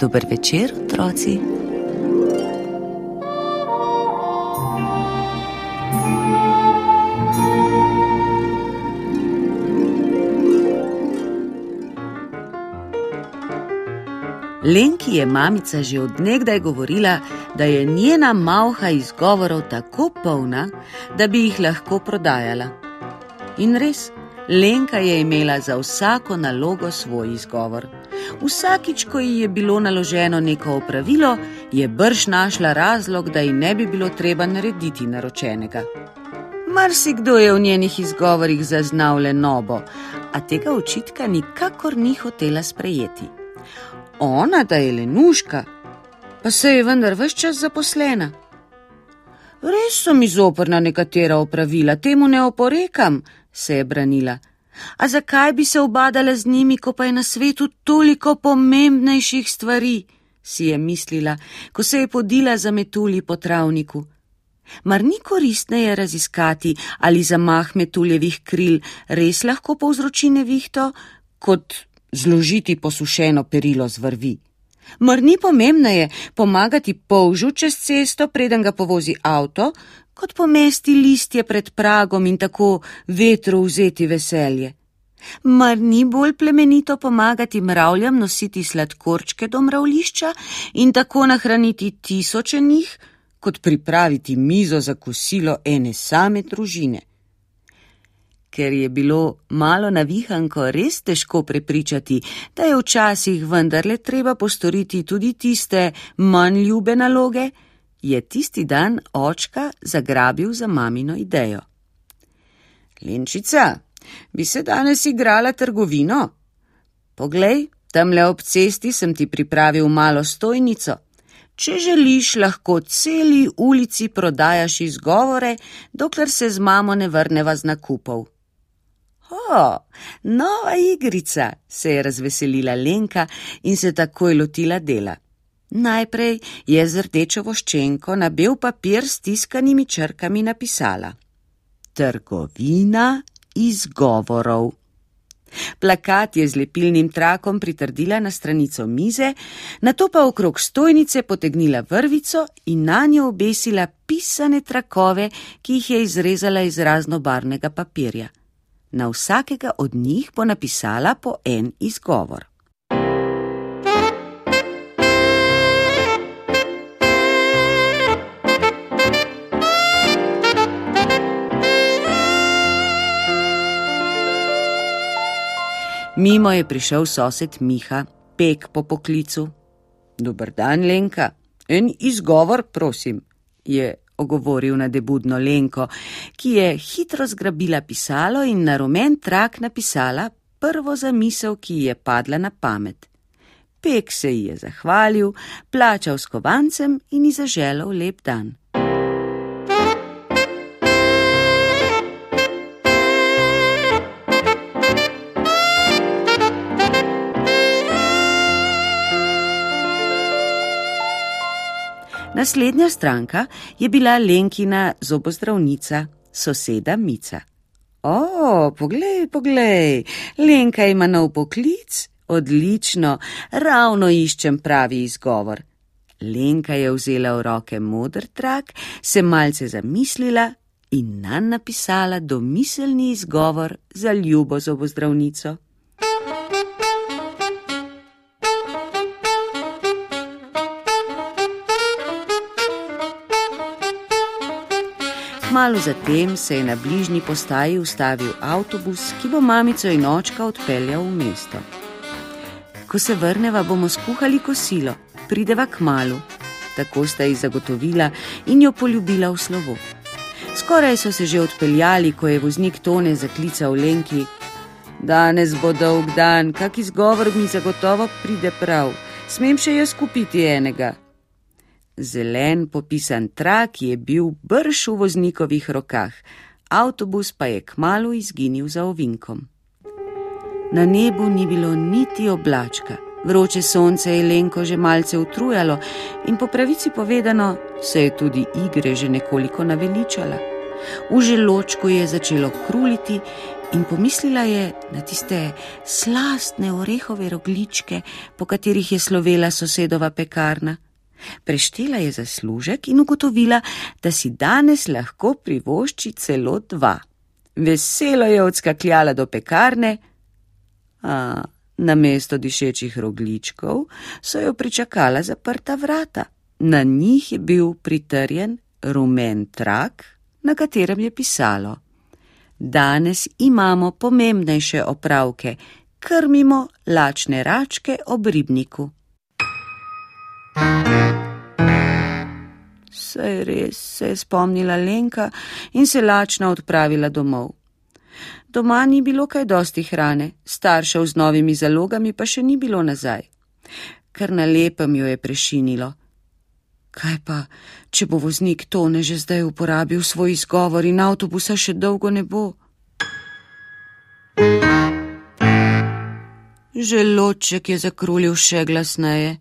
Dober večer, otroci. Lenki je mamica že odnegdaj govorila, da je njena malha izgovorov tako polna, da bi jih lahko prodajala. In res, Lenka je imela za vsako nalogo svoj izgovor. Vsakič, ko ji je bilo naloženo neko opravilo, je brž našla razlog, da ji ne bi bilo treba narediti naročenega. Marsikdo je v njenih izgovorih zaznal le nobo, a tega očitka nikakor ni hotela sprejeti. Ona, da je lenuška, pa se je vendar vse čas zaposlena. Res so mi zoprna nekatera opravila, temu ne oporekam, se je branila. A zakaj bi se obadala z njimi, ko pa je na svetu toliko pomembnejših stvari? si je mislila, ko se je podila za metulji po travniku. Mar ni koristneje raziskati, ali zamah metuljevih kril res lahko povzroči nevihto, kot zložiti posušeno perilo z vrvi? Mar ni pomembneje pomagati polžu čez cesto, preden ga povozi avto, kot pomesti listje pred pragom in tako vetru vzeti veselje. Mar ni bolj plemenito pomagati mravljam nositi sladkorčke do mravlišča in tako nahraniti tisoče njih, kot pripraviti mizo za kosilo ene same družine? Ker je bilo malo navihanko res težko prepričati, da je včasih vendarle treba postoriti tudi tiste manj ljube naloge, je tisti dan očka zagrabil za mamino idejo. Lenčica, bi se danes igrala trgovino? Poglej, tamle ob cesti sem ti pripravil malo stojnico. Če želiš, lahko celi ulici prodajaš izgovore, dokler se z mamo ne vrneva z nakupov. O, nova igrica, se je razveselila Lenka in se takoj lotila dela. Najprej je z rdečo voščenko na bel papir s tiskanimi črkami napisala: Trgovina izgovorov. Plakat je z lepilnim trakom pritrdila na stranico mize, na to pa okrog stojnice potegnila vrvico in na njo obesila pisane trakove, ki jih je izrezala iz raznobarnega papirja. Na vsakega od njih bo napisala po en izgovor. Mimo je prišel sosed Miha, pek po poklicu. Dober dan, Lenka. En izgovor, prosim, je ogovoril na debudno Lenko, ki je hitro zgrabila pisalo in na rumen trak napisala prvo zamisel, ki ji je padla na pamet. Pek se ji je zahvalil, plačal s kovancem in ji zaželel lep dan. Naslednja stranka je bila Lenkina zobozdravnica, soseda Mica. O, poglej, poglej, Lenka ima nov poklic, odlično, ravno iščem pravi izgovor. Lenka je vzela v roke modr trak, se malce zamislila in nan napisala domiselni izgovor za ljubo zobozdravnico. Malo zatem se je na bližnji postaji ustavil avtobus, ki bo mamico in očka odpeljal v mesto. Ko se vrneva, bomo skuhali kosilo, prideva k malu, tako sta ji zagotovila in jo poljubila v slovo. Skoraj so se že odpeljali, ko je voznik Tone zaklical Lenki: Danes bo dolg dan, kak izgovor mi zagotovo pride prav, smem še jaz kupiti enega. Zelen popisan trak je bil brž v voznikovih rokah, avtobus pa je kmalo izginil za ovinkom. Na nebu ni bilo niti oblačka, vroče sonce je Lenko že malce utrujalo in po pravici povedano se je tudi igre že nekoliko naveličala. V želočku je začelo kruliti in pomislila je na tiste slastne orehove rogličke, po katerih je slovela sosedova pekarna. Preštela je zaslužek in ugotovila, da si danes lahko privošči celo dva. Veselo je odskakljala do pekarne, a na mesto dišečih rogličkov so jo pričakala zaprta vrata. Na njih je bil pritrjen rumen trak, na katerem je pisalo: Danes imamo pomembnejše opravke, krmimo lačne račke ob ribniku. Saj res, se je spomnila Lenka in se lačna odpravila domov. Doma ni bilo kaj dosti hrane, staršev z novimi zalogami pa še ni bilo nazaj. Ker na lepem jo je prešinilo. Kaj pa, če bo voznik tone že zdaj uporabil svoj izgovor in avtobusa še dolgo ne bo? Želoček je zakrulil še glasneje.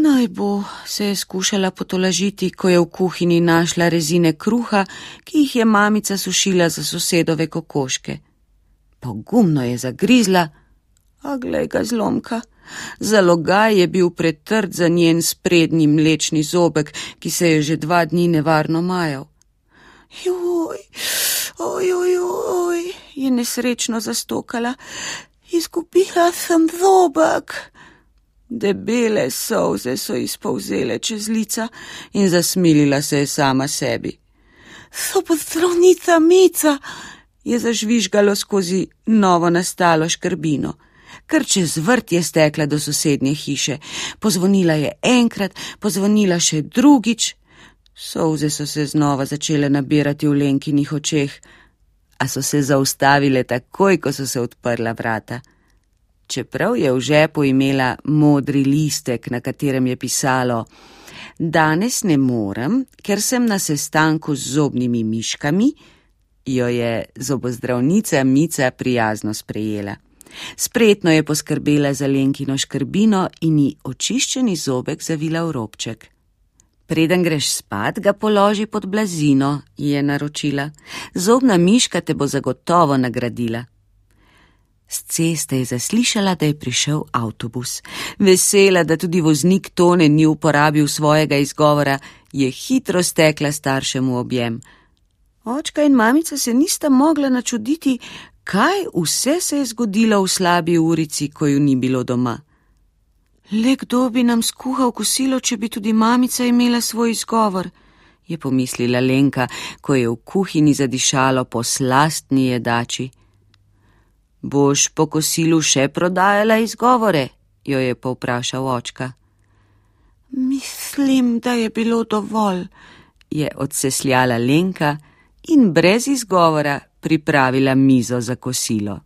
Naj bo, se je skušala potolažiti, ko je v kuhinji našla rezine kruha, ki jih je mamica sušila za sosedove kokoške. Pogumno je zagrizla, a glej ga zlomka. Zalogaj je bil pretrd za njen sprednji mlečni zobek, ki se je že dva dni nevarno majal. Joj, oj, oj, oj, je nesrečno zastokala. Izgubila sem zobek. Debele solze so izpovzele čez lica in zasmilila se je sama sebi. So pa zdravnica Mica, je zažvižgalo skozi novo nastalo škrbino. Kar čez vrt je stekla do sosednje hiše, pozvonila je enkrat, pozvonila še drugič. Solze so se znova začele nabirati v lenkinih očeh, a so se zaustavile takoj, ko so se odprla vrata čeprav je v žepu imela modri listek, na katerem je pisalo: Danes ne morem, ker sem na sestanku z zobnimi miškami, jo je zobozdravnica Mica prijazno sprejela. Spretno je poskrbela za Lenkino škrbino in ji očiščeni zobek zavila v robček. Preden greš spat, ga položi pod blazino, je naročila. Zobna miška te bo zagotovo nagradila. Z ceste je zaslišala, da je prišel avtobus. Vesela, da tudi voznik Tone ni uporabil svojega izgovora, je hitro stekla staršemu objem. Očka in mamica se nista mogla načuditi, kaj vse se je zgodilo v slabi urici, ko ju ni bilo doma. Le kdo bi nam skuhal kosilo, če bi tudi mamica imela svoj izgovor, je pomislila Lenka, ko je v kuhinji zadišalo po slastni jedači. Boš po kosilu še prodajala izgovore? jo je povprašal očka. Mislim, da je bilo dovolj, je odsesljala Lenka in brez izgovora pripravila mizo za kosilo.